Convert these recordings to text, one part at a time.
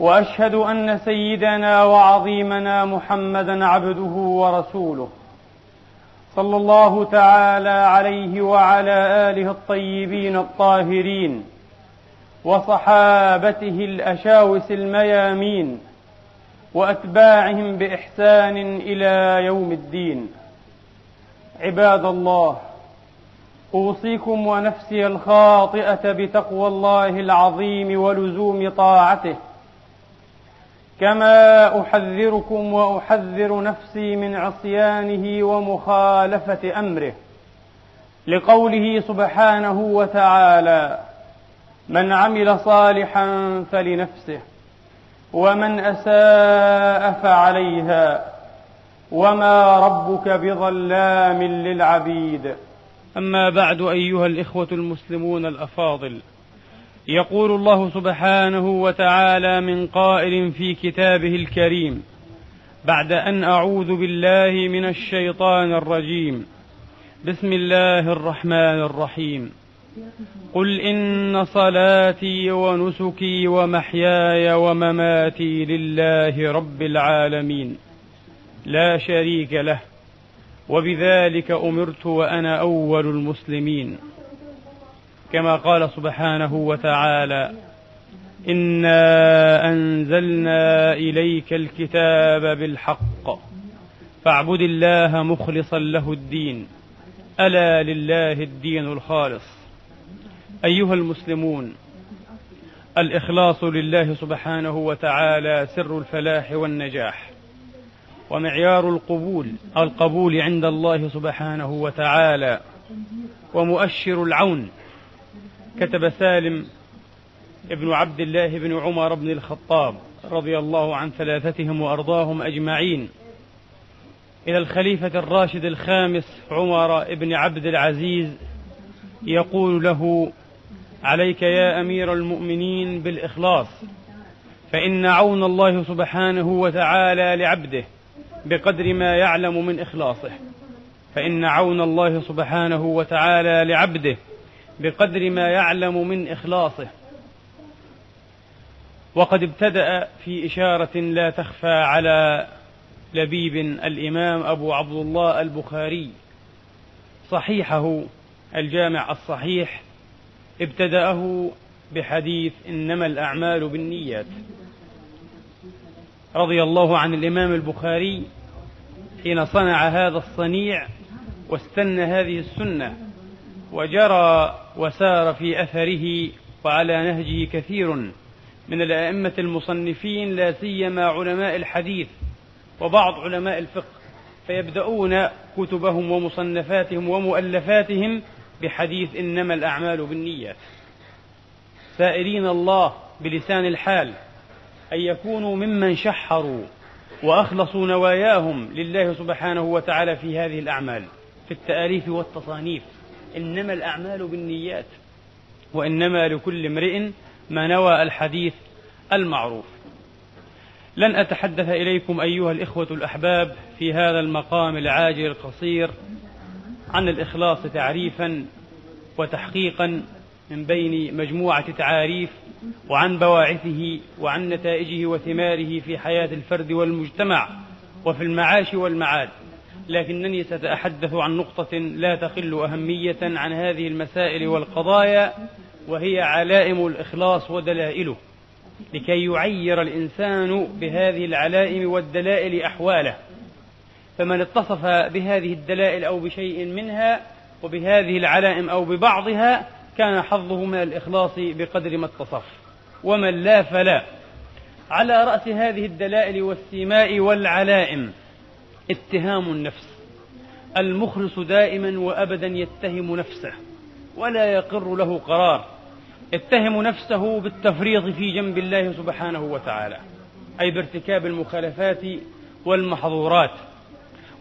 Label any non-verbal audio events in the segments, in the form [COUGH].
وأشهد أن سيدنا وعظيمنا محمدا عبده ورسوله صلى الله تعالى عليه وعلى آله الطيبين الطاهرين وصحابته الأشاوس الميامين وأتباعهم بإحسان إلى يوم الدين. عباد الله أوصيكم ونفسي الخاطئة بتقوى الله العظيم ولزوم طاعته. كما احذركم واحذر نفسي من عصيانه ومخالفه امره لقوله سبحانه وتعالى من عمل صالحا فلنفسه ومن اساء فعليها وما ربك بظلام للعبيد اما بعد ايها الاخوه المسلمون الافاضل يقول الله سبحانه وتعالى من قائل في كتابه الكريم بعد أن أعوذ بالله من الشيطان الرجيم. بسم الله الرحمن الرحيم. قل إن صلاتي ونسكي ومحياي ومماتي لله رب العالمين. لا شريك له. وبذلك أمرت وأنا أول المسلمين. كما قال سبحانه وتعالى انا انزلنا اليك الكتاب بالحق فاعبد الله مخلصا له الدين الا لله الدين الخالص ايها المسلمون الاخلاص لله سبحانه وتعالى سر الفلاح والنجاح ومعيار القبول القبول عند الله سبحانه وتعالى ومؤشر العون كتب سالم ابن عبد الله بن عمر بن الخطاب رضي الله عن ثلاثتهم وأرضاهم أجمعين. إلى الخليفة الراشد الخامس عمر بن عبد العزيز يقول له عليك يا أمير المؤمنين بالإخلاص فإن عون الله سبحانه وتعالى لعبده بقدر ما يعلم من إخلاصه فإن عون الله سبحانه وتعالى لعبده بقدر ما يعلم من إخلاصه. وقد ابتدأ في إشارة لا تخفى على لبيب الإمام أبو عبد الله البخاري. صحيحه الجامع الصحيح ابتدأه بحديث إنما الأعمال بالنيات. رضي الله عن الإمام البخاري حين صنع هذا الصنيع واستنى هذه السنة. وجرى وسار في أثره وعلى نهجه كثير. من الأئمة المصنفين لا سيما علماء الحديث وبعض علماء الفقه فيبدأون كتبهم ومصنفاتهم ومؤلفاتهم بحديث إنما الأعمال بالنيات. سائلين الله بلسان الحال أن يكونوا ممن شحروا وأخلصوا نواياهم لله سبحانه وتعالى في هذه الأعمال في التآليف والتصانيف. إنما الأعمال بالنيات وإنما لكل امرئ ما نوى الحديث المعروف. لن أتحدث إليكم أيها الإخوة الأحباب في هذا المقام العاجل القصير عن الإخلاص تعريفا وتحقيقا من بين مجموعة تعاريف وعن بواعثه وعن نتائجه وثماره في حياة الفرد والمجتمع وفي المعاش والمعاد. لكنني سأتحدث عن نقطة لا تقل أهمية عن هذه المسائل والقضايا وهي علائم الإخلاص ودلائله لكي يعير الإنسان بهذه العلائم والدلائل أحواله. فمن اتصف بهذه الدلائل أو بشيء منها وبهذه العلائم أو ببعضها كان حظه من الإخلاص بقدر ما اتصف. ومن لا فلا. على رأس هذه الدلائل والسيماء والعلائم اتهام النفس. المخلص دائما وأبدا يتهم نفسه ولا يقر له قرار. يتهم نفسه بالتفريط في جنب الله سبحانه وتعالى أي بارتكاب المخالفات والمحظورات.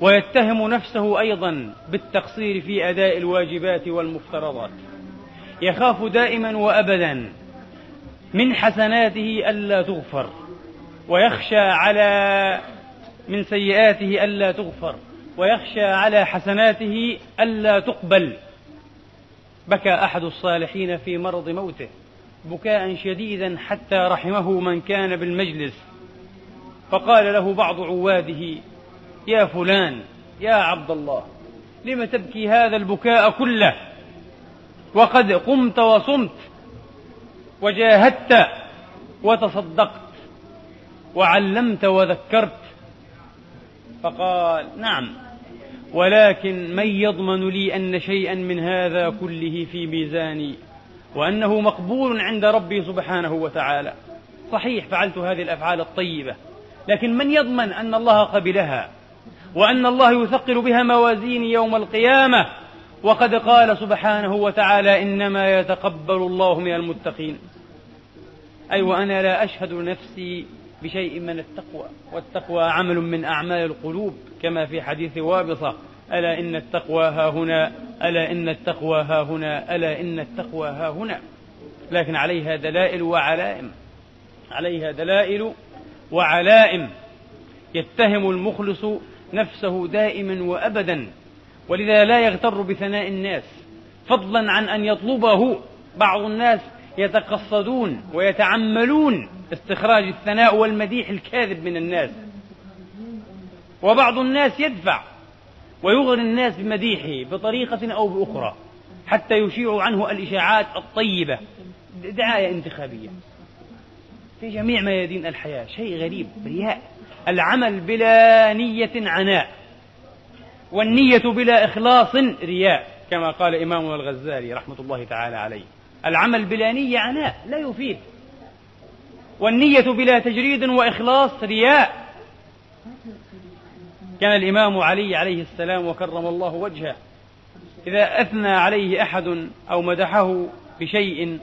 ويتهم نفسه أيضا بالتقصير في أداء الواجبات والمفترضات. يخاف دائما وأبدا من حسناته ألا تغفر ويخشى على من سيئاته ألا تغفر ويخشى على حسناته ألا تقبل. بكى أحد الصالحين في مرض موته بكاء شديدا حتى رحمه من كان بالمجلس. فقال له بعض عواده يا فلان يا عبد الله لم تبكي هذا البكاء كله؟ وقد قمت وصمت وجاهدت وتصدقت وعلمت وذكرت فقال نعم. ولكن من يضمن لي أن شيئا من هذا كله في ميزاني وأنه مقبول عند ربي سبحانه وتعالى. صحيح فعلت هذه الأفعال الطيبة. لكن من يضمن أن الله قبلها وأن الله يثقل بها موازيني يوم القيامة؟ وقد قال سبحانه وتعالى إنما يتقبل الله من المتقين. أي أيوة وأنا لا أشهد نفسي بشيء من التقوى والتقوى عمل من أعمال القلوب كما في حديث وابصة ألا إن التقوى ها هنا ألا إن التقوى ها هنا ألا إن التقوى ها هنا. لكن عليها دلائل وعلائم عليها دلائل وعلائم. يتهم المخلص نفسه دائما وأبدا ولذا لا يغتر بثناء الناس فضلا عن أن يطلبه. بعض الناس يتقصدون ويتعملون استخراج الثناء والمديح الكاذب من الناس. وبعض الناس يدفع ويغري الناس بمديحه بطريقة أو بأخرى حتى يشيع عنه الإشاعات الطيبة. دعاية انتخابية. في جميع ميادين الحياة شيء غريب رياء العمل بلا نية عناء. والنية بلا إخلاص رياء كما قال إمامنا الغزالي رحمة الله تعالى عليه. العمل بلا نية عناء لا يفيد. والنية بلا تجريد وإخلاص رياء. كان الإمام علي عليه السلام وكرم الله وجهه. إذا أثنى عليه أحد أو مدحه بشيء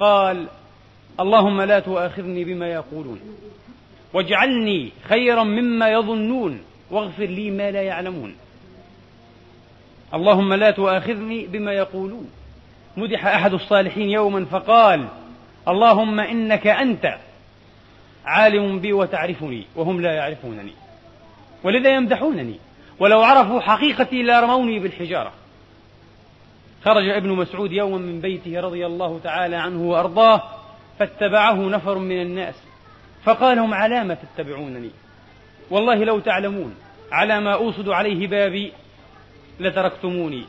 قال اللهم لا تؤاخذني بما يقولون واجعلني خيرا مما يظنون واغفر لي ما لا يعلمون. اللهم لا تؤاخذني بما يقولون. مدح أحد الصالحين يوما فقال اللهم إنك أنت عالم بي وتعرفني وهم لا يعرفونني ولذا يمدحونني. ولو عرفوا حقيقتي لرموني بالحجارة. خرج ابن مسعود يوما من بيته رضي الله تعالى عنه وأرضاه فاتبعه نفر من الناس فقال لهم على ما تتبعونني؟ والله لو تعلمون على ما أوصد عليه بابي لتركتموني.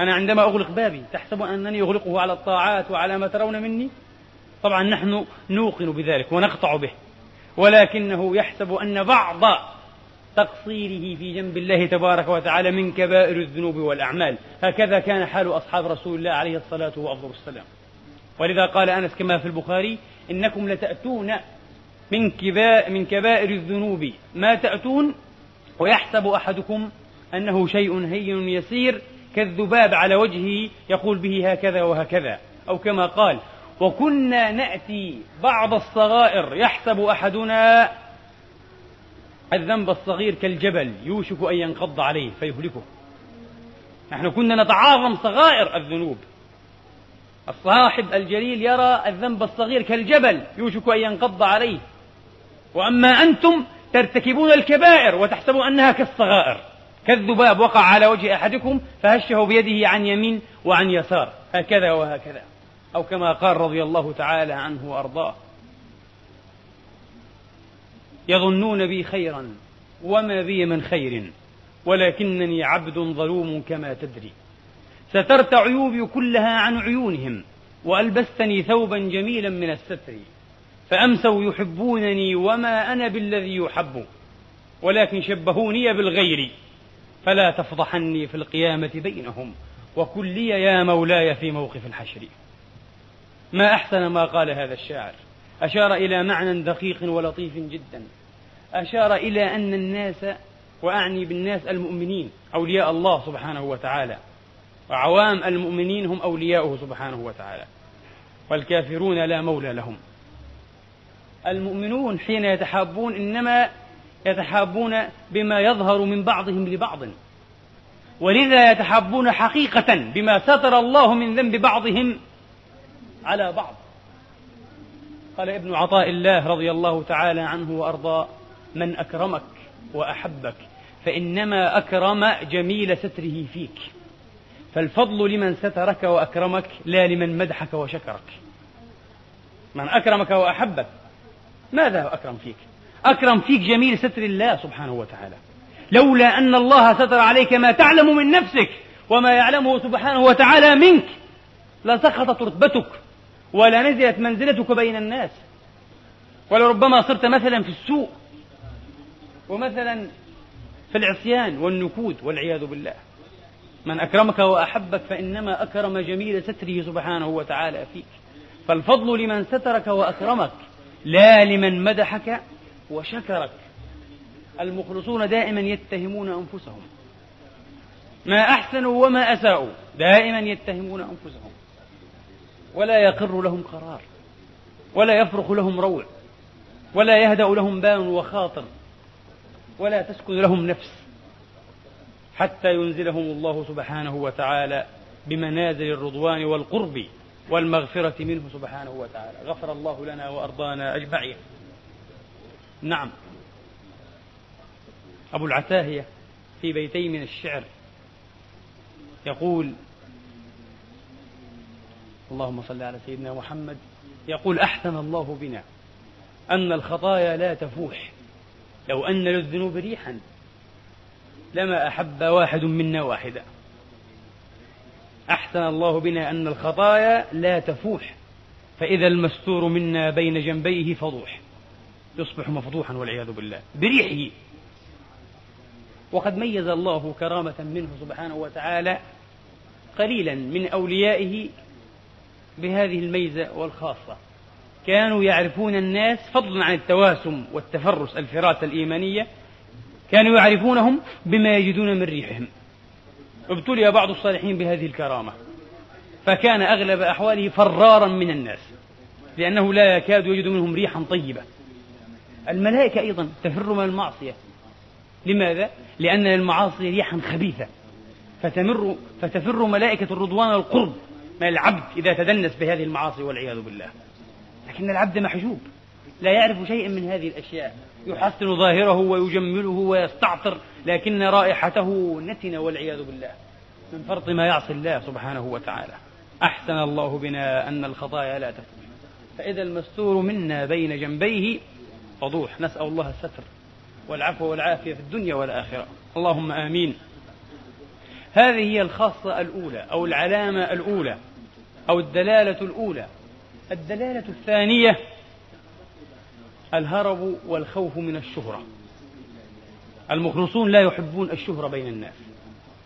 أنا عندما أغلق بابي تحسب أنني أغلقه على الطاعات وعلى ما ترون مني؟ طبعا نحن نوقن بذلك ونقطع به. ولكنه يحسب أن بعض تقصيره في جنب الله تبارك وتعالى من كبائر الذنوب والأعمال. هكذا كان حال أصحاب رسول الله عليه الصلاة وأفضل السلام. ولذا قال أنس كما في البخاري إنكم لتأتون من كبائر, من كبائر الذنوب. ما تأتون ويحسب أحدكم أنه شيء هين يسير كالذباب على وجهه يقول به هكذا وهكذا. أو كما قال وكنا نأتي بعض الصغائر يحسب أحدنا الذنب الصغير كالجبل يوشك أن ينقض عليه فيهلكه. نحن كنا نتعاظم صغائر الذنوب. الصاحب الجليل يرى الذنب الصغير كالجبل يوشك أن ينقض عليه. وأما أنتم ترتكبون الكبائر وتحسبون أنها كالصغائر. كالذباب وقع على وجه أحدكم فهشه بيده عن يمين وعن يسار. هكذا وهكذا. أو كما قال رضي الله تعالى عنه وأرضاه. يظنون بي خيرا وما بي من خير ولكنني عبد ظلوم كما تدري. سترت عيوبي كلها عن عيونهم وألبستني ثوبا جميلا من الستر فأمسوا يحبونني وما أنا بالذي يحب ولكن شبهوني بالغير. فلا تفضحني في القيامة بينهم وكن لي يا مولاي في موقف الحشر. ما أحسن ما قال هذا الشاعر. أشار إلى معنى دقيق ولطيف جدا. أشار إلى أن الناس وأعني بالناس المؤمنين أولياء الله سبحانه وتعالى. وعوام المؤمنين هم أولياؤه سبحانه وتعالى. والكافرون لا مولى لهم. المؤمنون حين يتحابون إنما يتحابون بما يظهر من بعضهم لبعض. ولذا يتحابون حقيقة بما ستر الله من ذنب بعضهم على بعض. قال ابن عطاء الله رضي الله تعالى عنه وأرضاه من أكرمك وأحبك فإنما أكرم جميل ستره فيك. فالفضل لمن سترك وأكرمك لا لمن مدحك وشكرك. من أكرمك وأحبك ماذا أكرم فيك؟ أكرم فيك جميل ستر الله سبحانه وتعالى. لولا أن الله ستر عليك ما تعلم من نفسك وما يعلمه سبحانه وتعالى منك لسقطت رتبتك ولا نزلت منزلتك بين الناس. ولربما صرت مثلا في السوء ومثلا في العصيان والنكود والعياذ بالله. من أكرمك وأحبك فإنما أكرم جميل ستره سبحانه وتعالى فيك. فالفضل لمن سترك وأكرمك لا لمن مدحك وشكرك. المخلصون دائما يتهمون أنفسهم. ما أحسنوا وما أساءوا دائما يتهمون أنفسهم. ولا يقر لهم قرار. ولا يفرخ لهم روع. ولا يهدأ لهم بال وخاطر. ولا تسكن لهم نفس. حتى ينزلهم الله سبحانه وتعالى بمنازل الرضوان والقرب والمغفرة منه سبحانه وتعالى. غفر الله لنا وأرضانا أجمعين. نعم. أبو العتاهية في بيتين من الشعر يقول اللهم صل على سيدنا محمد يقول أحسن الله بنا أن الخطايا لا تفوح لو أن للذنوب ريحا لما أحب واحد منا واحدا. أحسن الله بنا أن الخطايا لا تفوح فإذا المستور منا بين جنبيه فضوح. يصبح مفضوحا والعياذ بالله بريحه. وقد ميز الله كرامة منه سبحانه وتعالى قليلا من أوليائه بهذه الميزة والخاصة. كانوا يعرفون الناس فضلا عن التواسم والتفرس الفراسة الإيمانية. كانوا يعرفونهم بما يجدون من ريحهم. ابتلي بعض الصالحين بهذه الكرامة فكان أغلب أحواله فرارا من الناس لأنه لا يكاد يجد منهم ريحا طيبة. الملائكة أيضا تفر من المعصية. لماذا؟ لأن المعاصي ريحا خبيثة. فتمر فتفر ملائكة الرضوان القرب من العبد إذا تدنس بهذه المعاصي والعياذ بالله. لكن العبد محجوب لا يعرف شيئا من هذه الأشياء. يحسن ظاهره ويجمله ويستعطر لكن رائحته نتنة والعياذ بالله. من فرط ما يعصي الله سبحانه وتعالى. أحسن الله بنا أن الخطايا لا تفوح فإذا المستور منا بين جنبيه فضوح نسأل الله الستر والعفو والعافية في الدنيا والآخرة. اللهم آمين. هذه هي الخاصة الأولى أو العلامة الأولى أو الدلالة الأولى. الدلالة الثانية الهرب والخوف من الشهرة. المخلصون لا يحبون الشهرة بين الناس.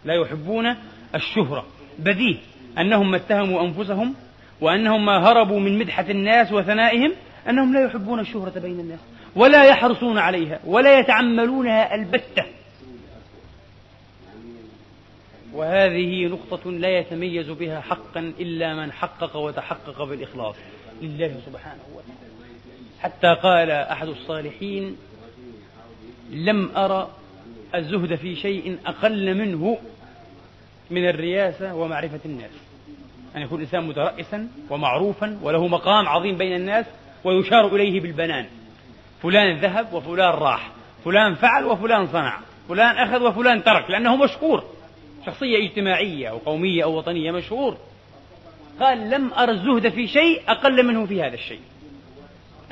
لا يحبون الشهرة. بديه أنهم ما اتهموا أنفسهم وأنهم ما هربوا من مدحة الناس وثنائهم أنهم لا يحبون الشهرة بين الناس. ولا يحرصون عليها ولا يتعملونها البتة. وهذه نقطة لا يتميز بها حقا إلا من حقق وتحقق بالإخلاص لله سبحانه وتعالى. حتى قال أحد الصالحين لم أرى الزهد في شيء أقل منه من الرياسة ومعرفة الناس. أن يكون الإنسان مترأسا ومعروفا وله مقام عظيم بين الناس ويشار إليه بالبنان. فلان ذهب وفلان راح فلان فعل وفلان صنع فلان أخذ وفلان ترك لأنه مشكور شخصية اجتماعية أو قومية أو وطنية مشهور. قال لم أرى الزهد في شيء أقل منه في هذا الشيء.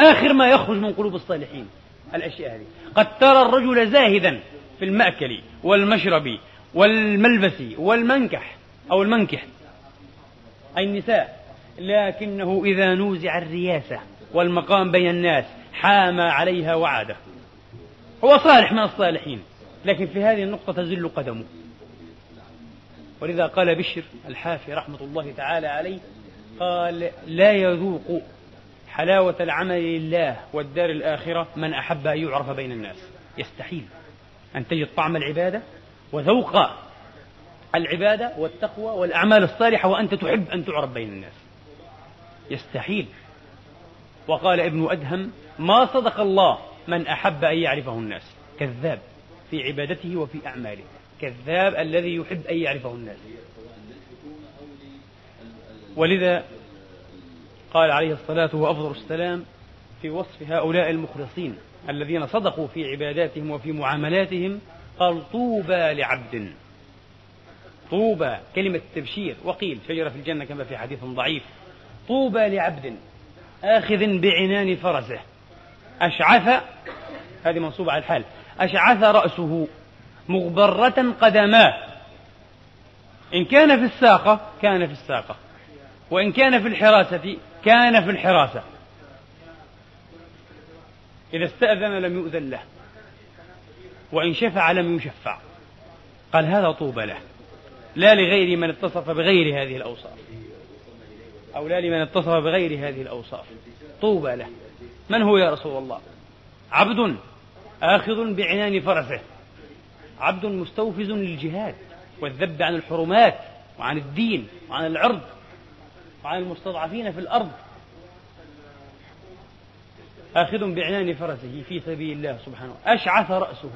آخر ما يخرج من قلوب الصالحين الأشياء هذه. قد ترى الرجل زاهدا في المأكل والمشرب والملبس والمنكح أو المنكح. أي النساء. لكنه إذا نوزع الرياسة والمقام بين الناس حام عليها وعاده. هو صالح من الصالحين لكن في هذه النقطة تزل قدمه. ولذا قال بشر الحافي رحمة الله تعالى عليه قال لا يذوق حلاوة العمل لله والدار الآخرة من أحب أن يعرف بين الناس. يستحيل أن تجد طعم العبادة وذوق العبادة والتقوى والأعمال الصالحة وأنت تحب أن تعرف بين الناس. يستحيل. وقال ابن أدهم ما صدق الله من أحب أن يعرفه الناس. كذاب في عبادته وفي أعماله. كذاب الذي يحب أن يعرفه الناس. ولذا قال عليه الصلاة وأفضل السلام في وصف هؤلاء المخلصين الذين صدقوا في عباداتهم وفي معاملاتهم قال طوبى لعبد. طوبى كلمة تبشير. وقيل شجرة في الجنة كما في حديث ضعيف. طوبى لعبد آخذ بعنان فرسه. أشعث هذه منصوبة على الحال أشعث رأسه مغبرة قدماه. إن كان في الساقة كان في الساقة. وإن كان في الحراسة كان في الحراسة. إذا استأذن لم يؤذن له. وإن شفع لم يشفع. قال هذا طوبى له. لا لغير من اتصف بغير هذه الأوصاف. أو لا لمن اتصف بغير هذه الأوصاف. طوبى له. من هو يا رسول الله؟ عبد آخذ بعنان فرسه. عبد مستوفز للجهاد والذب عن الحرمات وعن الدين وعن العرض وعن المستضعفين في الأرض. آخذ بعنان فرسه في سبيل الله سبحانه أشعث رأسه.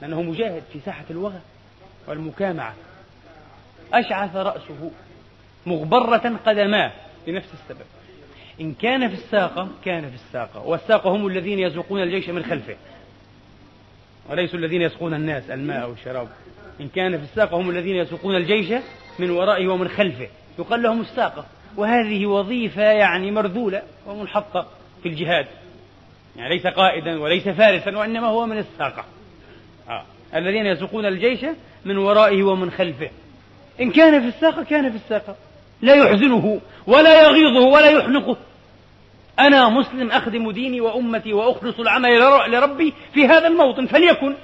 لأنه مجاهد في ساحة الوغى والمكامعة. أشعث رأسه مغبرة قدماه لنفس السبب. إن كان في الساقة كان في الساقة. والساقة هم الذين يسوقون الجيش من خلفه. وليسوا الذين يسقون الناس الماء والشراب إن كان في الساقة هم الذين يسوقون الجيش من ورائه ومن خلفه. يقال لهم الساقة. وهذه وظيفة يعني مرذولة ومنحطة في الجهاد. يعني ليس قائدا وليس فارسا وإنما هو من الساقة. آه. الذين يسوقون الجيش من ورائه ومن خلفه. إن كان في الساقة كان في الساقة. لا يحزنه ولا يغيظه ولا يحنقه. أنا مسلم أخدم ديني وأمتي وأخلص العمل لربي في هذا الموطن فليكن.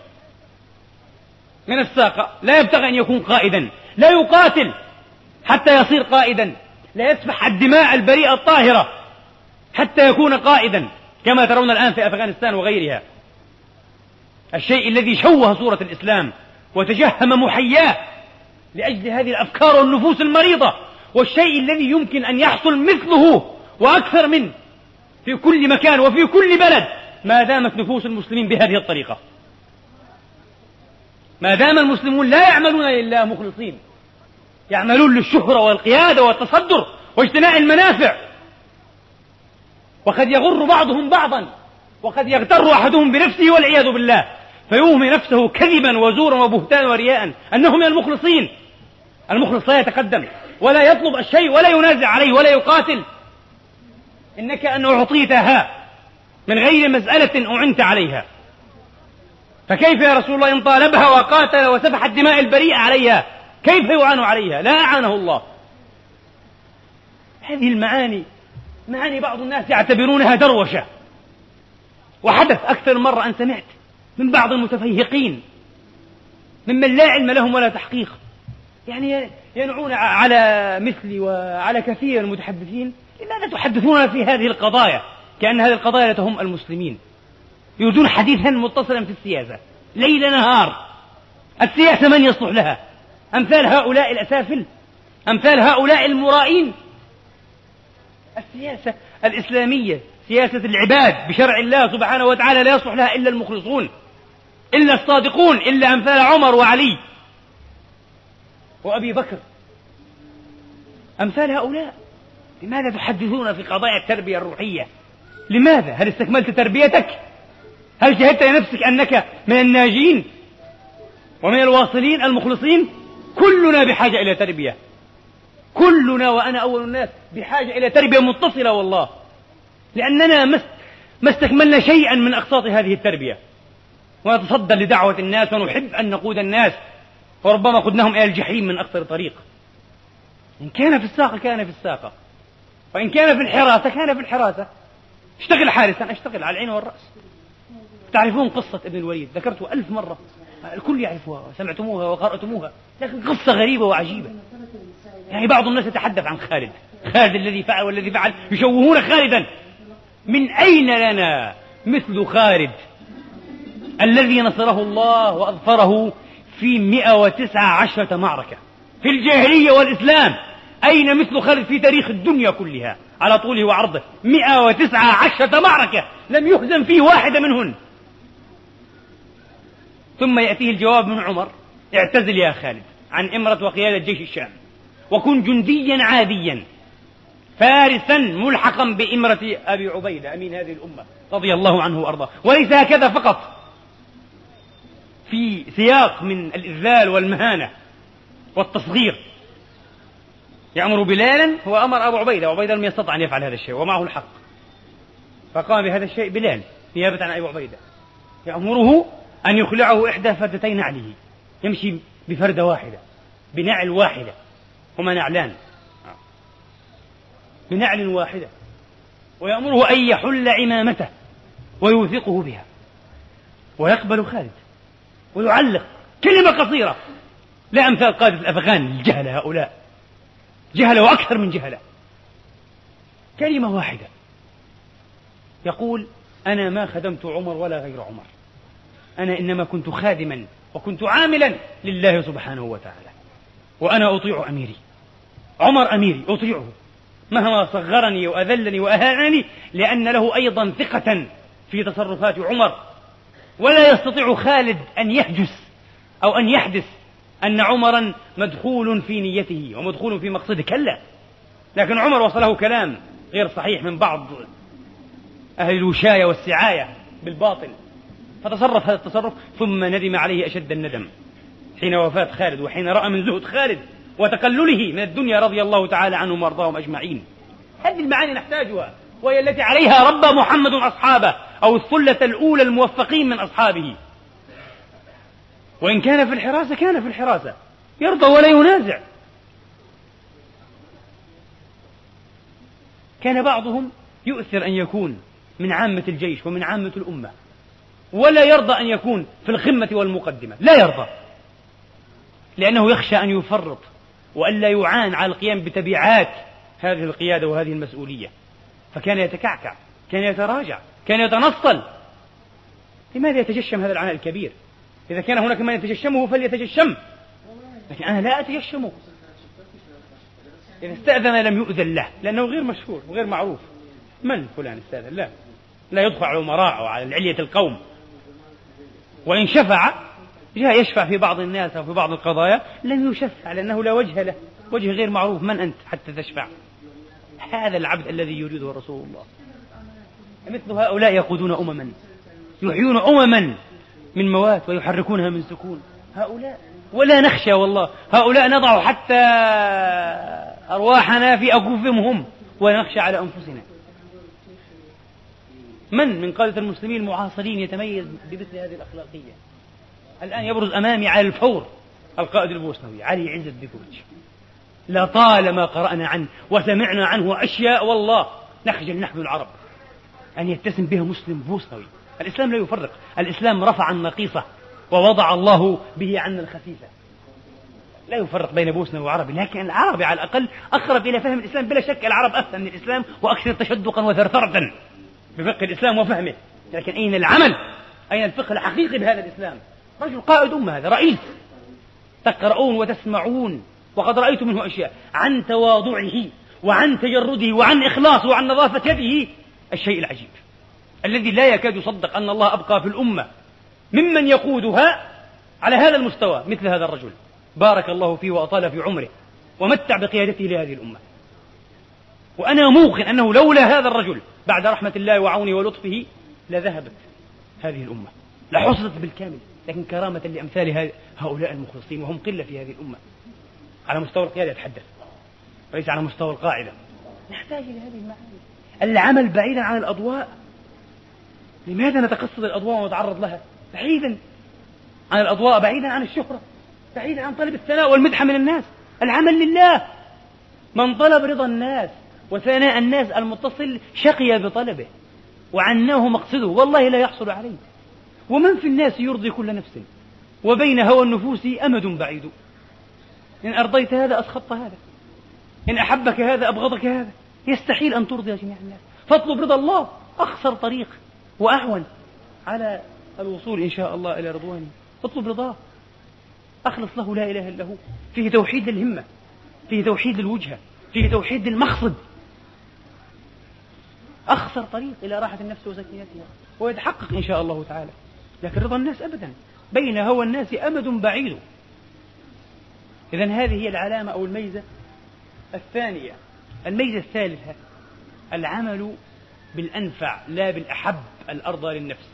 من الساقة. لا يبتغي أن يكون قائدا. لا يقاتل حتى يصير قائدا. لا يسفح الدماء البريئة الطاهرة حتى يكون قائدا. كما ترون الآن في أفغانستان وغيرها. الشيء الذي شوه صورة الإسلام وتجهم محياه لأجل هذه الأفكار والنفوس المريضة. والشيء الذي يمكن أن يحصل مثله وأكثر منه في كل مكان وفي كل بلد ما دامت نفوس المسلمين بهذه الطريقة. ما دام المسلمون لا يعملون لله مخلصين. يعملون للشهرة والقيادة والتصدر واجتناء المنافع. وقد يغر بعضهم بعضا وقد يغتر أحدهم بنفسه والعياذ بالله. فيوهي نفسه كذبا وزورا وبهتانا ورياء أنه من المخلصين. المخلص لا يتقدم ولا يطلب الشيء ولا ينازع عليه ولا يقاتل. إنك أن أعطيتها من غير مسألة أعنت عليها. فكيف يا رسول الله إن طالبها وقاتل وسفح الدماء البريئة عليها؟ كيف يعان عليها؟ لا أعانه الله. هذه المعاني معاني بعض الناس يعتبرونها دروشة. وحدث أكثر مرة أن سمعت من بعض المتفيهقين ممن لا علم لهم ولا تحقيق. يعني ينعون على مثلي وعلى كثير من المتحدثين لماذا تحدثون في هذه القضايا؟ كأن هذه القضايا لا تهم المسلمين. يريدون حديثا متصلا في السياسة. ليل نهار. السياسة من يصلح لها؟ أمثال هؤلاء الأسافل؟ أمثال هؤلاء المرائين؟ السياسة الإسلامية سياسة العباد بشرع الله سبحانه وتعالى لا يصلح لها إلا المخلصون إلا الصادقون إلا أمثال عمر وعلي. وأبي بكر. أمثال هؤلاء. لماذا تحدثون في قضايا التربية الروحية؟ لماذا؟ هل استكملت تربيتك؟ هل شهدت لنفسك أنك من الناجين؟ ومن الواصلين المخلصين؟ كلنا بحاجة إلى تربية. كلنا وأنا أول الناس بحاجة إلى تربية متصلة والله. لأننا ما استكملنا شيئا من أقساط هذه التربية. ونتصدى لدعوة الناس ونحب أن نقود الناس. وربما قدناهم إلى الجحيم من أكثر طريق. إن كان في الساقة كان في الساقة. وإن كان في الحراسة كان في الحراسة. اشتغل حارسا اشتغل على العين والرأس. تعرفون قصة ابن الوليد؟ ذكرتها ألف مرة. الكل يعرفها سمعتموها وقرأتموها. لكن قصة غريبة وعجيبة. يعني بعض الناس يتحدث عن خالد. خالد الذي فعل والذي فعل. يشوهون خالدا. من أين لنا مثل خالد الذي نصره الله وأظفره في 119 معركة. في الجاهلية والإسلام أين مثل خالد في تاريخ الدنيا كلها؟ على طوله وعرضه. 119 معركة. لم يهزم فيه واحدة منهن. ثم يأتيه الجواب من عمر. اعتزل يا خالد عن إمرة وقيادة جيش الشام. وكن جنديا عاديا. فارسا ملحقا بإمرة أبي عبيدة أمين هذه الأمة رضي الله عنه وأرضاه. وليس هكذا فقط. في سياق من الإذلال والمهانة والتصغير. يأمر بلالا هو أمر أبو عبيدة وعبيدة لم يستطع أن يفعل هذا الشيء ومعه الحق. فقام بهذا الشيء بلال نيابة عن أبي عبيدة. يأمره أن يخلعه إحدى فردتي نعله. يمشي بفردة واحدة بنعل واحدة هما نعلان. بنعل واحدة. ويأمره أن يحل عمامته ويوثقه بها. ويقبل خالد ويعلق كلمة قصيرة. لا أمثال قادة الأفغان الجهلة هؤلاء. جهلة وأكثر من جهلة. كلمة واحدة. يقول أنا ما خدمت عمر ولا غير عمر. أنا إنما كنت خادما وكنت عاملا لله سبحانه وتعالى. وأنا أطيع أميري. عمر أميري أطيعه. مهما صغرني وأذلني وأهانني لأن له أيضا ثقة في تصرفات عمر. ولا يستطيع خالد أن يهجس أو أن يحدث أن عمرا مدخول في نيته ومدخول في مقصده. كلا. لكن عمر وصله كلام غير صحيح من بعض أهل الوشاية والسعاية بالباطل. فتصرف هذا التصرف ثم ندم عليه أشد الندم. حين وفاة خالد وحين رأى من زهد خالد وتقلله من الدنيا رضي الله تعالى عنهم وارضاهم أجمعين. هذه المعاني نحتاجها. وهي التي عليها ربى محمد أصحابه أو الثلة الأولى الموفقين من أصحابه. وإن كان في الحراسة كان في الحراسة. يرضى ولا ينازع. كان بعضهم يؤثر أن يكون من عامة الجيش ومن عامة الأمة. ولا يرضى أن يكون في الخمة والمقدمة. لا يرضى. لأنه يخشى أن يفرط وألا يعان على القيام بتبعات هذه القيادة وهذه المسؤولية. فكان يتكعكع كان يتراجع كان يتنصل. لماذا يتجشم هذا العناء الكبير؟ إذا كان هناك من يتجشمه فليتجشم. لكن أنا لا أتجشمه. إذا استأذن لم يؤذن له لأنه غير مشهور وغير معروف. من فلان استأذن؟ لا. لا يدخل على الأمراء أو على علية القوم. وإن شفع جاء يشفع في بعض الناس أو في بعض القضايا لم يشفع لأنه لا وجه له. وجه غير معروف. من أنت حتى تشفع؟ هذا العبد الذي يريده رسول الله. مثل هؤلاء يقودون أمما. يحيون أمما من موات ويحركونها من سكون. هؤلاء. ولا نخشى والله. هؤلاء نضع حتى أرواحنا في أكفهم هم ونخشى على أنفسنا. من من قادة المسلمين المعاصرين يتميز بمثل هذه الأخلاقية؟ الآن يبرز أمامي على الفور القائد البوسنوي علي عزت بيكوفيتش لطالما قرأنا عنه وسمعنا عنه أشياء والله. نخجل نحن العرب. أن يتسم بها مسلم بوسنوي الإسلام لا يفرق. الإسلام رفع النقيصة ووضع الله به عنا الخفيفة. لا يفرق بين بوسنة وعربي لكن العربي على الأقل أقرب إلى فهم الإسلام. بلا شك العرب أفهم من الإسلام وأكثر تشدقا وثرثرة بفقه الإسلام وفهمه. لكن أين العمل؟ أين الفقه الحقيقي بهذا الإسلام؟ رجل قائد أمة هذا رئيس. تقرؤون وتسمعون. وقد رأيت منه أشياء. عن تواضعه وعن تجرده وعن إخلاصه وعن نظافة يده. الشيء العجيب. الذي لا يكاد يصدق أن الله أبقى في الأمة. ممن يقودها على هذا المستوى مثل هذا الرجل. بارك الله فيه وأطال في عمره. ومتع بقيادته لهذه الأمة. وأنا موقن أنه لولا هذا الرجل بعد رحمة الله وعونه ولطفه لذهبت هذه الأمة. لحصلت بالكامل. لكن كرامة لأمثال هؤلاء المخلصين وهم قلة في هذه الأمة. على مستوى القيادة يتحدث وليس على مستوى القاعدة. نحتاج إلى هذه المعاني العمل بعيدا عن الأضواء. لماذا نتقصد الأضواء ونتعرض لها؟ بعيدا عن الأضواء بعيدا عن الشهرة بعيدا عن طلب الثناء والمدح من الناس. العمل لله. من طلب رضا الناس وثناء الناس المتصل شقي بطلبه. وعناه مقصده. والله لا يحصل عليه. ومن في الناس يرضي كل نفس. وبين هوى النفوس أمد بعيد. إن أرضيت هذا أسخطت هذا. إن أحبك هذا أبغضك هذا. يستحيل أن ترضي جميع الناس. فاطلب رضا الله. أخسر طريق وأهون على الوصول إن شاء الله إلى رضوانه. اطلب رضاه. أخلص له لا إله إلا هو. فيه توحيد الهمة فيه توحيد الوجهة فيه توحيد المقصد أخسر طريق إلى راحة النفس وسكينتها. ويتحقق إن شاء الله تعالى. لكن رضا الناس أبدا. بين هوى الناس أمد بعيد. إذا هذه هي العلامة أو الميزة الثانية. الميزة الثالثة العمل بالأنفع لا بالأحب الأرضى للنفس.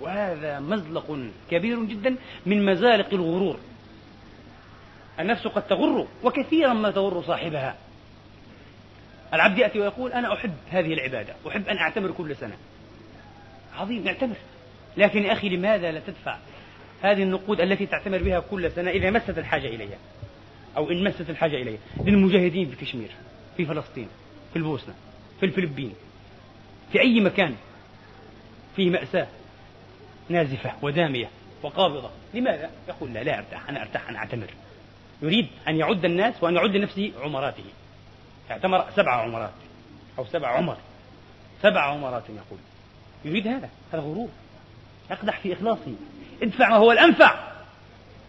وهذا مزلق كبير جدا من مزالق الغرور. النفس قد تغر وكثيرا ما تغر صاحبها. العبد يأتي ويقول أنا أحب هذه العبادة أحب أن أعتمر كل سنة. عظيم اعتمر لكن يا أخي لماذا لا تدفع هذه النقود التي تعتمر بها كل سنة إذا مست الحاجة إليها؟ أو إن مست الحاجة إليها للمجاهدين في كشمير في فلسطين في البوسنة في الفلبين في أي مكان فيه مأساة نازفة ودامية وقابضة. لماذا؟ يقول لا لا أرتاح أنا أرتاح أنا أعتمر. يريد أن يعد الناس وأن يعد لنفسه عمراته. اعتمر سبع عمرات أو سبع عمر. سبع عمرات يقول. يريد هذا هذا غرور. يقدح في إخلاصه. ادفع ما هو الأنفع.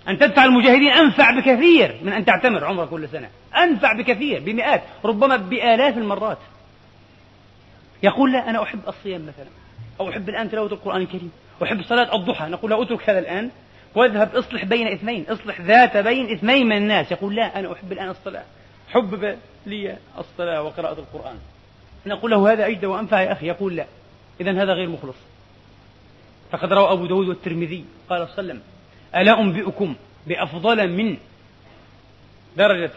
أن تدفع المجاهدين أنفع بكثير من أن تعتمر عمرة كل سنة. أنفع بكثير بمئات ربما بآلاف المرات. يقول لا أنا أحب الصيام مثلا. أو أحب الآن تلاوة القرآن الكريم. أحب صلاة الضحى. نقول له أترك هذا الآن. واذهب اصلح بين اثنين. اصلح ذات بين اثنين من الناس. يقول لا أنا أحب الآن الصلاة. حبب لي الصلاة وقراءة القرآن. نقول له هذا أجد وأنفع يا أخي. يقول لا. إذا هذا غير مخلص. فقد روى أبو داود والترمذي. قال صلى الله عليه وسلم ألا أنبئكم بأفضل من درجة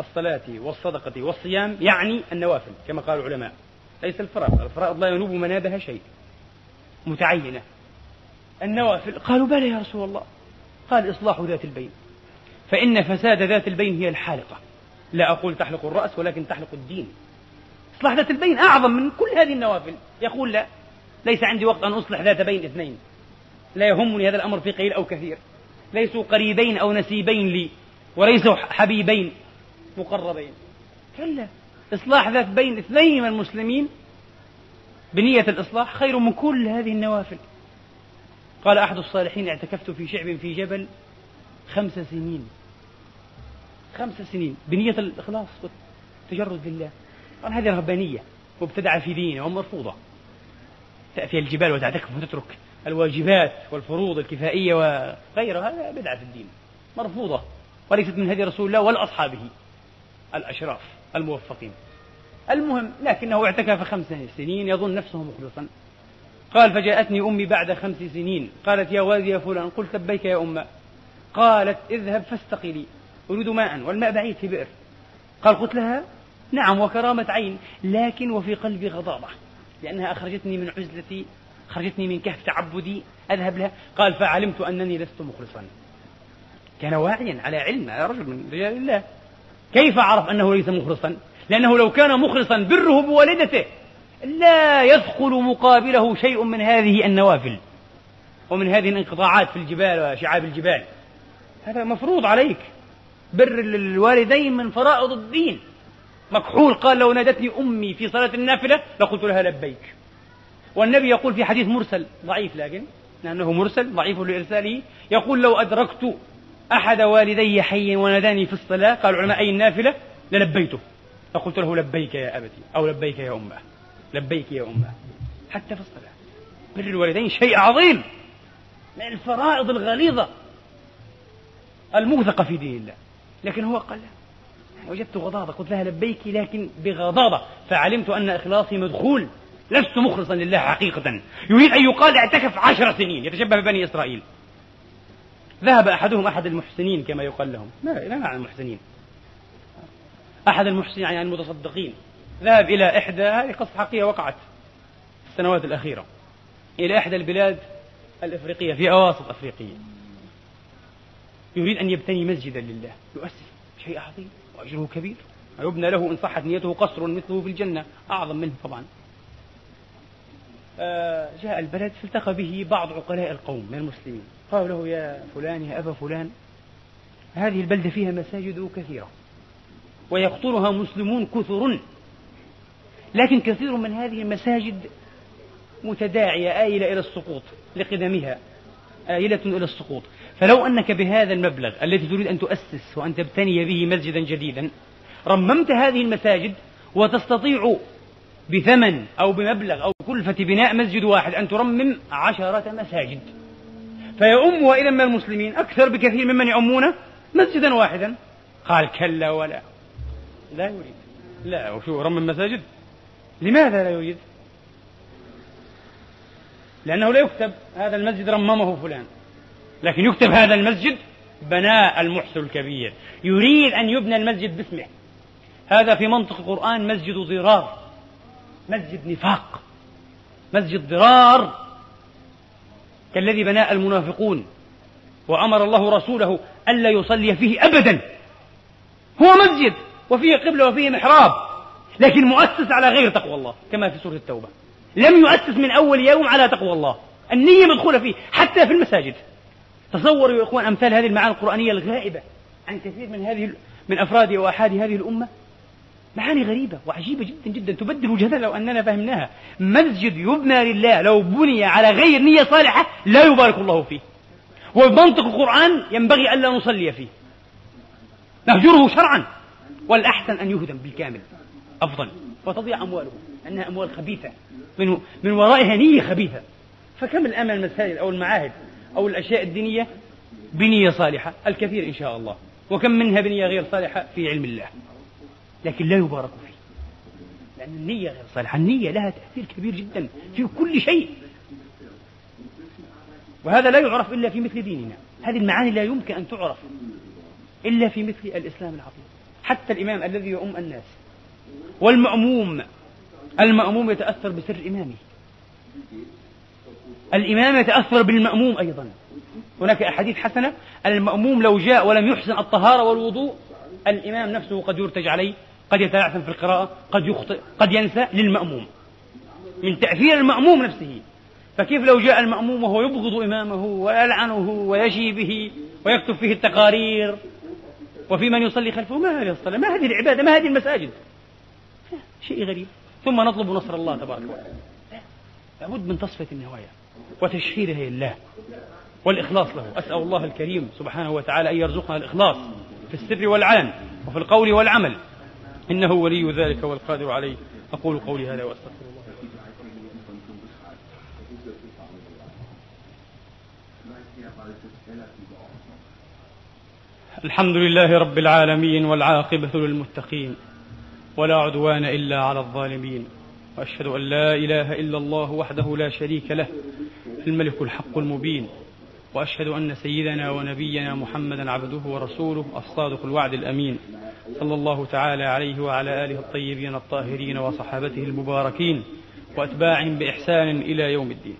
الصلاة والصدقة والصيام يعني النوافل كما قال العلماء. ليس الفرائض الفرائض لا ينوب منابها شيء متعينة. النوافل قالوا بلى يا رسول الله قال إصلاح ذات البين. فإن فساد ذات البين هي الحالقة. لا أقول تحلق الرأس ولكن تحلق الدين. إصلاح ذات البين أعظم من كل هذه النوافل. يقول لا ليس عندي وقت أن أصلح ذات بين اثنين. لا يهمني هذا الأمر في قليل أو كثير. ليسوا قريبين أو نسيبين لي وليسوا حبيبين مقربين. كلا إصلاح ذات بين اثنين من المسلمين بنية الإصلاح خير من كل هذه النوافل. قال أحد الصالحين اعتكفت في شعب في جبل خمس سنين. خمس سنين. بنية الإخلاص والتجرد لله. قال هذه رهبانية مبتدعة في دينه ومرفوضة. تأتي الجبال وتعتكف وتترك الواجبات والفروض الكفائية وغيرها هذا بدعة في الدين مرفوضة وليست من هدي رسول الله ولا أصحابه الأشراف الموفقين. المهم لكنه اعتكف خمس سنين يظن نفسه مخلصا. قال فجاءتني أمي بعد خمس سنين قالت يا والدي يا فلان قلت لبيك يا أمة. قالت اذهب فاستقي لي أريد ماء والماء بعيد في بئر. قال قلت لها نعم وكرامة عين لكن وفي قلبي غضاضة لأنها أخرجتني من عزلتي خرجتني من كهف تعبدي أذهب لها. قال فعلمت أنني لست مخلصا. كان واعيا على علم على رجل من رجال الله. كيف عرف أنه ليس مخلصا؟ لأنه لو كان مخلصا بره بوالدته لا يدخل مقابله شيء من هذه النوافل ومن هذه الانقطاعات في الجبال وشعاب الجبال. هذا مفروض عليك. بر الوالدين من فرائض الدين. مكحول قال لو نادتني أمي في صلاة النافلة لقلت لها لبيك. والنبي يقول في حديث مرسل ضعيف لكن لأنه مرسل ضعيف لإرساله يقول لو أدركت أحد والدي حيا وناداني في الصلاة قال العلماء أي النافلة؟ للبيته. فقلت له لبيك يا أبتي أو لبيك يا أمه لبيك يا أمه. حتى في الصلاة. بر الوالدين شيء عظيم. من الفرائض الغليظة الموثقة في دين الله. لكن هو قال وجدت غضاضة قلت لها لبيك لكن بغضاضة. فعلمت أن إخلاصي مدخول. لست مخلصا لله حقيقة. يريد أن يقال اعتكف عشر سنين يتشبه ببني إسرائيل. ذهب أحدهم أحد المحسنين كما يقال لهم. ما لا معنى المحسنين. أحد المحسنين يعني المتصدقين. ذهب إلى إحدى هذه قصة حقيقية وقعت في السنوات الأخيرة. إلى إحدى البلاد الإفريقية في أواسط أفريقية. يريد أن يبتني مسجدا لله. يؤسس شيء عظيم وأجره كبير. ويبنى له إن صحت نيته قصر مثله في الجنة أعظم منه طبعا. جاء البلد فالتقى به بعض عقلاء القوم من المسلمين. قالوا له يا فلان يا أبا فلان هذه البلدة فيها مساجد كثيرة ويقطرها مسلمون كثر لكن كثير من هذه المساجد متداعية آيلة إلى السقوط لقدمها آيلة إلى السقوط. فلو أنك بهذا المبلغ الذي تريد أن تؤسس وأن تبتني به مسجدا جديدا رممت هذه المساجد وتستطيع بثمن أو بمبلغ أو كلفة بناء مسجد واحد أن ترمم عشرة مساجد. فيؤم وإذا من المسلمين أكثر بكثير ممن يؤمون مسجدا واحدا. قال كلا ولا. لا يريد. لا وشو رمم مساجد؟ لماذا لا يريد؟ لأنه لا يكتب هذا المسجد رممه فلان. لكن يكتب هذا المسجد بناء المحسن الكبير. يريد أن يبنى المسجد باسمه. هذا في منطق القرآن مسجد ضرار مسجد نفاق مسجد ضرار كالذي بناء المنافقون وأمر الله رسوله ألا يصلي فيه أبدا. هو مسجد وفيه قبلة وفيه محراب لكن مؤسس على غير تقوى الله كما في سورة التوبة. لم يؤسس من أول يوم على تقوى الله. النية مدخولة فيه حتى في المساجد. تصوروا يا إخوان أمثال هذه المعاني القرآنية الغائبة عن كثير من هذه من أفراد وأحاد هذه الأمة. معاني غريبة وعجيبة جدا جدا تبدل وجهتنا لو أننا فهمناها. مسجد يبنى لله لو بني على غير نية صالحة لا يبارك الله فيه. وبمنطق القرآن ينبغي ألا نصلي فيه. نهجره شرعا والأحسن أن يهدم بالكامل أفضل. وتضيع أمواله أنها أموال خبيثة. من, من ورائها نية خبيثة. فكم الآن المساجد أو المعاهد أو الأشياء الدينية بنية صالحة؟ الكثير إن شاء الله. وكم منها بنية غير صالحة؟ في علم الله. لكن لا يبارك فيه. لأن النية غير صالحة. النية لها تأثير كبير جدا في كل شيء. وهذا لا يعرف إلا في مثل ديننا. هذه المعاني لا يمكن أن تعرف إلا في مثل الإسلام العظيم. حتى الإمام الذي يؤم الناس. والمأموم. المأموم يتأثر بسر إمامه. الإمام يتأثر بالمأموم أيضا. هناك أحاديث حسنة. المأموم لو جاء ولم يحسن الطهارة والوضوء الإمام نفسه قد يرتج عليه. قد يتلعثم في القراءة قد يخطئ قد ينسى للمأموم من تأثير المأموم نفسه. فكيف لو جاء المأموم وهو يبغض إمامه ويلعنه ويشي به ويكتب فيه التقارير؟ وفي من يصلي خلفه؟ ما هذه الصلاة ما هذه العبادة ما هذه المساجد. شيء غريب. ثم نطلب نصر الله تبارك وتعالى. لابد من تصفية النوايا وتشهيرها لله والإخلاص له. أسأل الله الكريم سبحانه وتعالى أن يرزقنا الإخلاص في السر والعلن وفي القول والعمل. إنه ولي ذلك والقادر عليه. أقول قولي هذا وأستغفر الله. الحمد لله رب العالمين والعاقبة للمتقين ولا عدوان إلا على الظالمين. وأشهد أن لا إله إلا الله وحده لا شريك له الملك الحق المبين. وأشهد أن سيدنا ونبينا محمدا عبده ورسوله الصادق الوعد الأمين صلى الله تعالى عليه وعلى آله الطيبين الطاهرين وصحابته المباركين واتباعهم بإحسان إلى يوم الدين.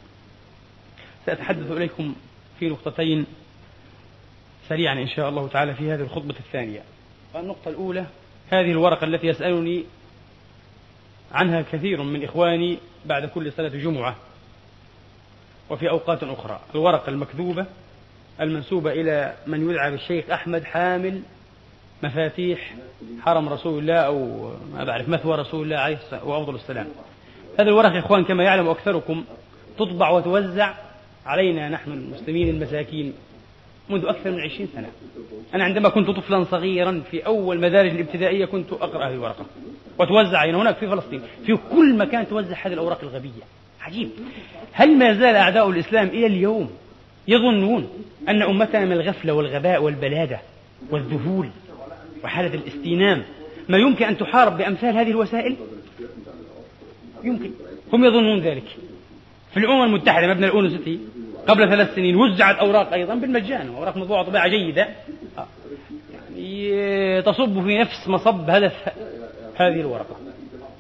سأتحدث إليكم في نقطتين سريعا إن شاء الله تعالى في هذه الخطبة الثانية. النقطة الأولى هذه الورقة التي يسألني عنها كثير من إخواني بعد كل صلاة جمعة وفي أوقات أخرى. الورقة المكذوبة المنسوبة إلى من يدعى بالشيخ أحمد حامل مفاتيح حرم رسول الله أو ما بعرف مثوى رسول الله عليه وأفضل السلام. هذه الورقة يا إخوان كما يعلم أكثركم تطبع وتوزع علينا نحن المسلمين المساكين منذ أكثر من عشرين سنة. أنا عندما كنت طفلا صغيرا في أول مدارج الابتدائية كنت أقرأ هذه الورقة. وتوزع هنا هناك في فلسطين. في كل مكان توزع هذه الأوراق الغبية. عجيب. هل ما زال أعداء الإسلام إلى اليوم يظنون أن أمتنا من الغفلة والغباء والبلادة والذهول وحالة الاستينام ما يمكن أن تحارب بأمثال هذه الوسائل؟ يمكن. هم يظنون ذلك. في الأمم المتحدة مبنى الأونسيتي قبل ثلاث سنين وزعت أوراق أيضا بالمجان أوراق مطبوعة طباعة جيدة. يعني تصب في نفس مصب هدف هذه الورقة.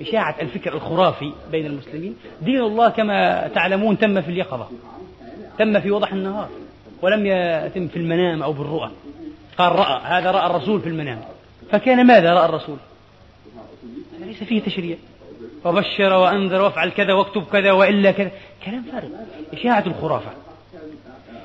إشاعة الفكر الخرافي بين المسلمين. دين الله كما تعلمون تم في اليقظة تم في وضح النهار ولم يتم في المنام أو بالرؤى. قال رأى هذا رأى الرسول في المنام. فكان ماذا رأى الرسول؟ ليس فيه تشريع. وبشر وأنذر وافعل كذا واكتب كذا وإلا كذا. كلام فارغ إشاعة الخرافة.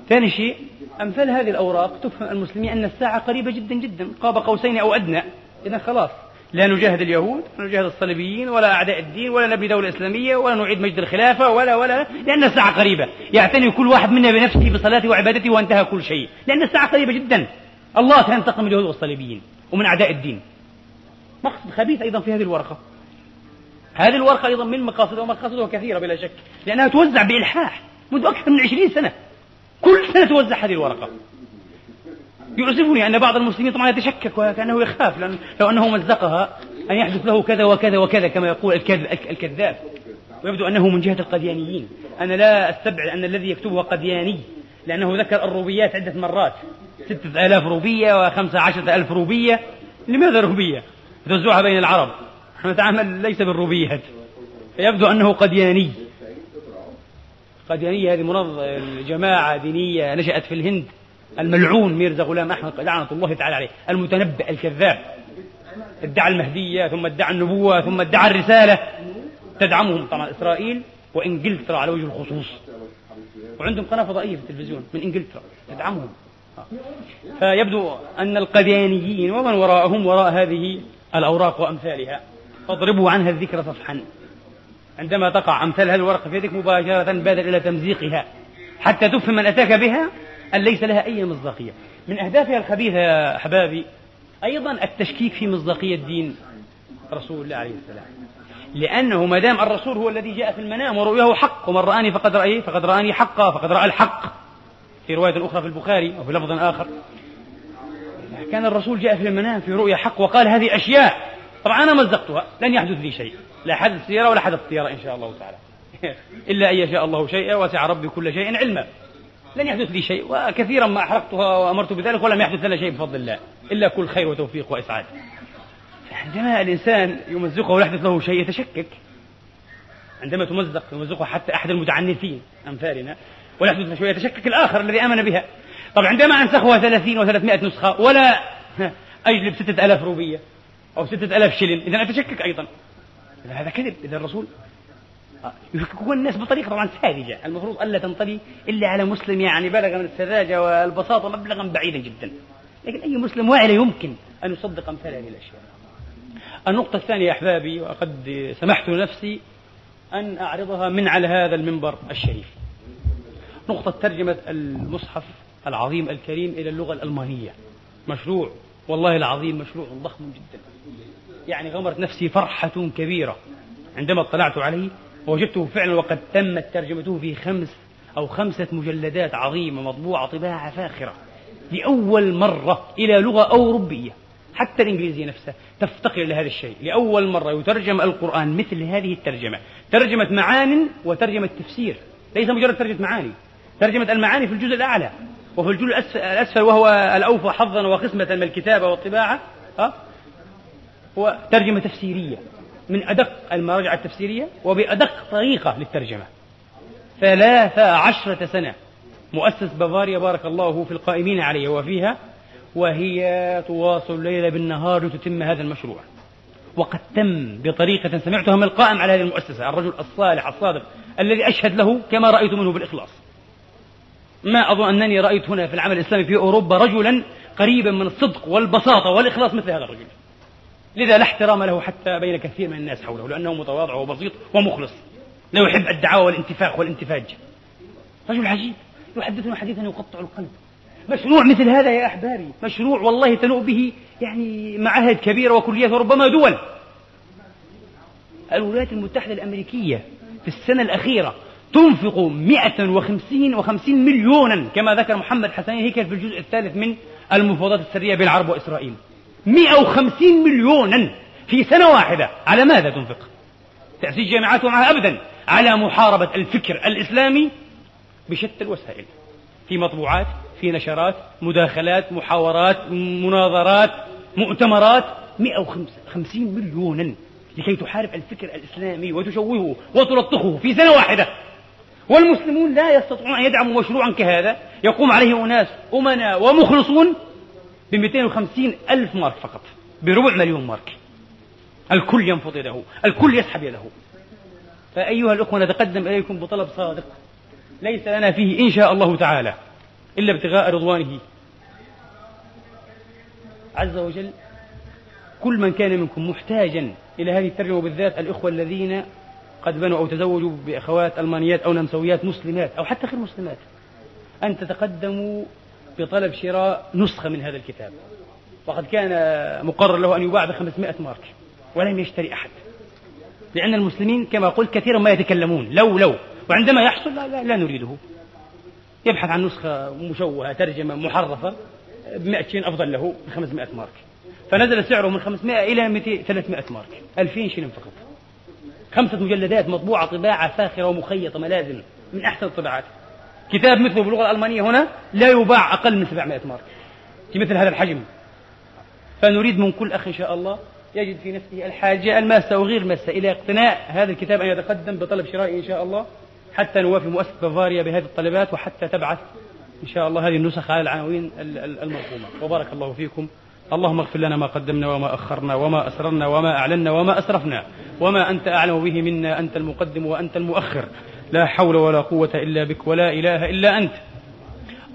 ثاني شيء أمثال هذه الأوراق تفهم المسلمين أن الساعة قريبة جدا جدا. قاب قوسين أو أدنى إذا خلاص. لا نجاهد اليهود ولا نجاهد الصليبيين ولا أعداء الدين ولا نبني دولة إسلامية ولا نعيد مجد الخلافة ولا ولا لأن الساعة قريبة. يعتني كل واحد منا بنفسه بصلاته وعبادته وانتهى كل شيء. لأن الساعة قريبة جدا. الله سينتقم من اليهود والصليبيين ومن أعداء الدين. مقصد خبيث أيضا في هذه الورقة. هذه الورقة أيضا من مقاصدها ومقاصدها كثيرة بلا شك لأنها توزع بإلحاح منذ أكثر من عشرين سنة. كل سنة توزع هذه الورقة. يؤسفني أن بعض المسلمين طبعا يتشكك وكأنه يخاف لأن لو أنه مزقها أن يحدث له كذا وكذا وكذا كما يقول الكذاب. ويبدو أنه من جهة القديانيين. أنا لا أستبعد أن الذي يكتبه قدياني لأنه ذكر الروبيات عدة مرات. ستة آلاف روبية وخمسة عشرة ألف روبية. لماذا روبية؟ توزعها بين العرب. نحن نتعامل ليس بالروبيات. فيبدو أنه قدياني. قديانية هذه منظمة جماعة دينية نشأت في الهند. الملعون ميرزا غلام أحمد لعنة الله تعالى عليه. المتنبئ الكذاب. ادعى المهدية ثم ادعى النبوة ثم ادعى الرسالة. تدعمهم طبعا إسرائيل وإنجلترا على وجه الخصوص. وعندهم قناة فضائية في التلفزيون من إنجلترا. تدعمهم. فيبدو أن القديانيين ومن وراءهم وراء هذه الأوراق وأمثالها فاضربوا عنها الذكر صفحا. عندما تقع أمثال هذه الورقة في يدك مباشرة بادر إلى تمزيقها. حتى تفهم من أتاك بها أن ليس لها أي مصداقية. من أهدافها الخبيثة يا أحبابي أيضا التشكيك في مصداقية دين رسول الله عليه السلام. لأنه ما دام الرسول هو الذي جاء في المنام ورؤياه حق ومن رآني فقد رأي فقد رآني حقا فقد رأى الحق. في رواية أخرى في البخاري أو في لفظ آخر. كان الرسول جاء في المنام في رؤيا حق وقال هذه أشياء. طبعا أنا مزقتها لن يحدث لي شيء. لا حدث سيارة ولا حدث طيارة إن شاء الله تعالى. [LAUGHS] إلا أن يشاء الله شيئا وسع ربي كل شيء علما. لن يحدث لي شيء وكثيرا ما أحرقتها وأمرت بذلك ولم يحدث لنا شيء بفضل الله. إلا كل خير وتوفيق وإسعاد. عندما الإنسان يمزقه ولا يحدث له شيء يتشكك. عندما تمزق يمزقه حتى أحد المتعنتين أمثالنا ولا يحدث له شيء يتشكك الآخر الذي آمن بها. طب عندما أنسخها ثلاثين وثلاثمائة نسخة ولا [LAUGHS] أجلب ستة ألاف روبية أو ستة ألاف شلن إذا أتشكك أيضا. إذا هذا كذب إذا الرسول يشككون الناس بطريقة طبعا ساذجة. المفروض ألا تنطلي إلا على مسلم يعني بلغ من السذاجة والبساطة مبلغا بعيدا جدا. لكن أي مسلم واعي لا يمكن أن يصدق أمثال هذه الأشياء. النقطة الثانية يا أحبابي وقد سمحت لنفسي أن أعرضها من على هذا المنبر الشريف. نقطة ترجمة المصحف العظيم الكريم إلى اللغة الألمانية. مشروع والله العظيم مشروع ضخم جدا. يعني غمرت نفسي فرحة كبيرة عندما اطلعت عليه. وجدته فعلا وقد تمت ترجمته في خمس أو خمسة مجلدات عظيمة مطبوعة طباعة فاخرة لأول مرة إلى لغة أوروبية. حتى الإنجليزية نفسها تفتقر إلى هذا الشيء. لأول مرة يترجم القرآن مثل هذه الترجمة. ترجمة معان وترجمة تفسير. ليس مجرد ترجمة معاني. ترجمة المعاني في الجزء الأعلى. وفي الجزء الأسفل وهو الأوفى حظا وقسمة من الكتابة والطباعة. أه؟ هو ترجمة تفسيرية. من أدق المراجع التفسيرية وبأدق طريقة للترجمة. ثلاث عشرة سنة مؤسس بافاريا بارك الله في القائمين عليه وفيها وهي تواصل الليل بالنهار لتتم هذا المشروع. وقد تم بطريقة سمعتها من القائم على هذه المؤسسة الرجل الصالح الصادق الذي أشهد له كما رأيت منه بالإخلاص. ما أظن أنني رأيت هنا في العمل الإسلامي في أوروبا رجلا قريبا من الصدق والبساطة والإخلاص مثل هذا الرجل. لذا لا احترام له حتى بين كثير من الناس حوله لأنه متواضع وبسيط ومخلص. لا يحب الدعاوى والانتفاخ والانتفاج. رجل عجيب يحدثنا حديثا يقطع القلب. مشروع مثل هذا يا أحبابي مشروع والله تنوء به يعني معاهد كبيرة وكليات وربما دول. الولايات المتحدة الأمريكية في السنة الأخيرة تنفق 150 وخمسين مليونا كما ذكر محمد حسن هيكل في الجزء الثالث من المفاوضات السرية بين العرب وإسرائيل. 150 مليونا في سنة واحدة. على ماذا تنفق؟ تأسيس جامعات ومعها أبدا على محاربة الفكر الإسلامي بشتى الوسائل. في مطبوعات في نشرات مداخلات محاورات مناظرات مؤتمرات. 150 مليونا لكي تحارب الفكر الإسلامي وتشوهه وتلطخه في سنة واحدة. والمسلمون لا يستطيعون أن يدعموا مشروعا كهذا. يقوم عليه أناس أمناء ومخلصون. ب 250 ألف مارك فقط بربع مليون مارك. الكل ينفض يده الكل يسحب يده. فأيها الأخوة نتقدم إليكم بطلب صادق ليس لنا فيه إن شاء الله تعالى إلا ابتغاء رضوانه. عز وجل كل من كان منكم محتاجا إلى هذه الترجمة بالذات الإخوة الذين قد بنوا أو تزوجوا بأخوات ألمانيات أو نمسويات مسلمات أو حتى غير مسلمات أن تتقدموا بطلب شراء نسخة من هذا الكتاب. وقد كان مقرر له أن يباع ب 500 مارك ولم يشتري أحد. لأن المسلمين كما قلت كثيرا ما يتكلمون لو لو. وعندما يحصل لا, لا, لا نريده. يبحث عن نسخة مشوهة ترجمة محرفة ب 100 شيء أفضل له ب 500 مارك. فنزل سعره من 500 إلى 200 300 مارك 2000 شيلين فقط. خمسة مجلدات مطبوعة طباعة فاخرة ومخيطة ملازم من أحسن الطباعات. كتاب مثله باللغة الألمانية هنا لا يباع أقل من 700 مارك. في مثل هذا الحجم. فنريد من كل أخ إن شاء الله يجد في نفسه الحاجة الماسة وغير ماسة إلى اقتناء هذا الكتاب أن يتقدم بطلب شرائه إن شاء الله حتى نوافي مؤسسة بافاريا بهذه الطلبات وحتى تبعث إن شاء الله هذه النسخ على العناوين المرقومة وبارك الله فيكم. اللهم اغفر لنا ما قدمنا وما أخرنا وما أسررنا وما أعلنا وما أسرفنا وما أنت أعلم به منا أنت المقدم وأنت المؤخر. لا حول ولا قوة إلا بك ولا إله إلا أنت.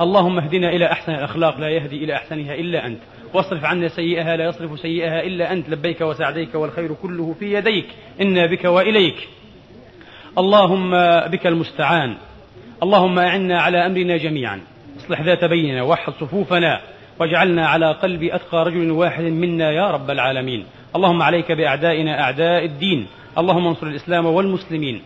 اللهم اهدنا إلى أحسن الأخلاق لا يهدي إلى أحسنها إلا أنت. واصرف عنا سيئها لا يصرف سيئها إلا أنت. لبيك وسعديك والخير كله في يديك. إنا بك وإليك. اللهم بك المستعان. اللهم أعنا على أمرنا جميعا. اصلح ذات بيننا وحد صفوفنا واجعلنا على قلب أتقى رجل واحد منا يا رب العالمين. اللهم عليك بأعدائنا أعداء الدين. اللهم انصر الإسلام والمسلمين.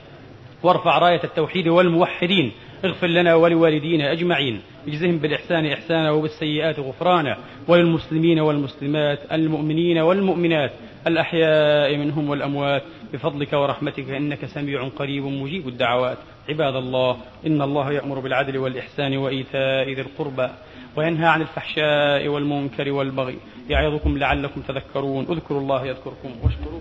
وارفع راية التوحيد والموحدين. اغفر لنا ولوالدينا أجمعين. اجزهم بالإحسان إحسانا وبالسيئات غفرانا. وللمسلمين والمسلمات المؤمنين والمؤمنات. الأحياء منهم والأموات. بفضلك ورحمتك إنك سميع قريب مجيب الدعوات. عباد الله إن الله يأمر بالعدل والإحسان وإيتاء ذي القربى وينهى عن الفحشاء والمنكر والبغي. يعظكم لعلكم تذكرون. اذكروا الله يذكركم واشكروه.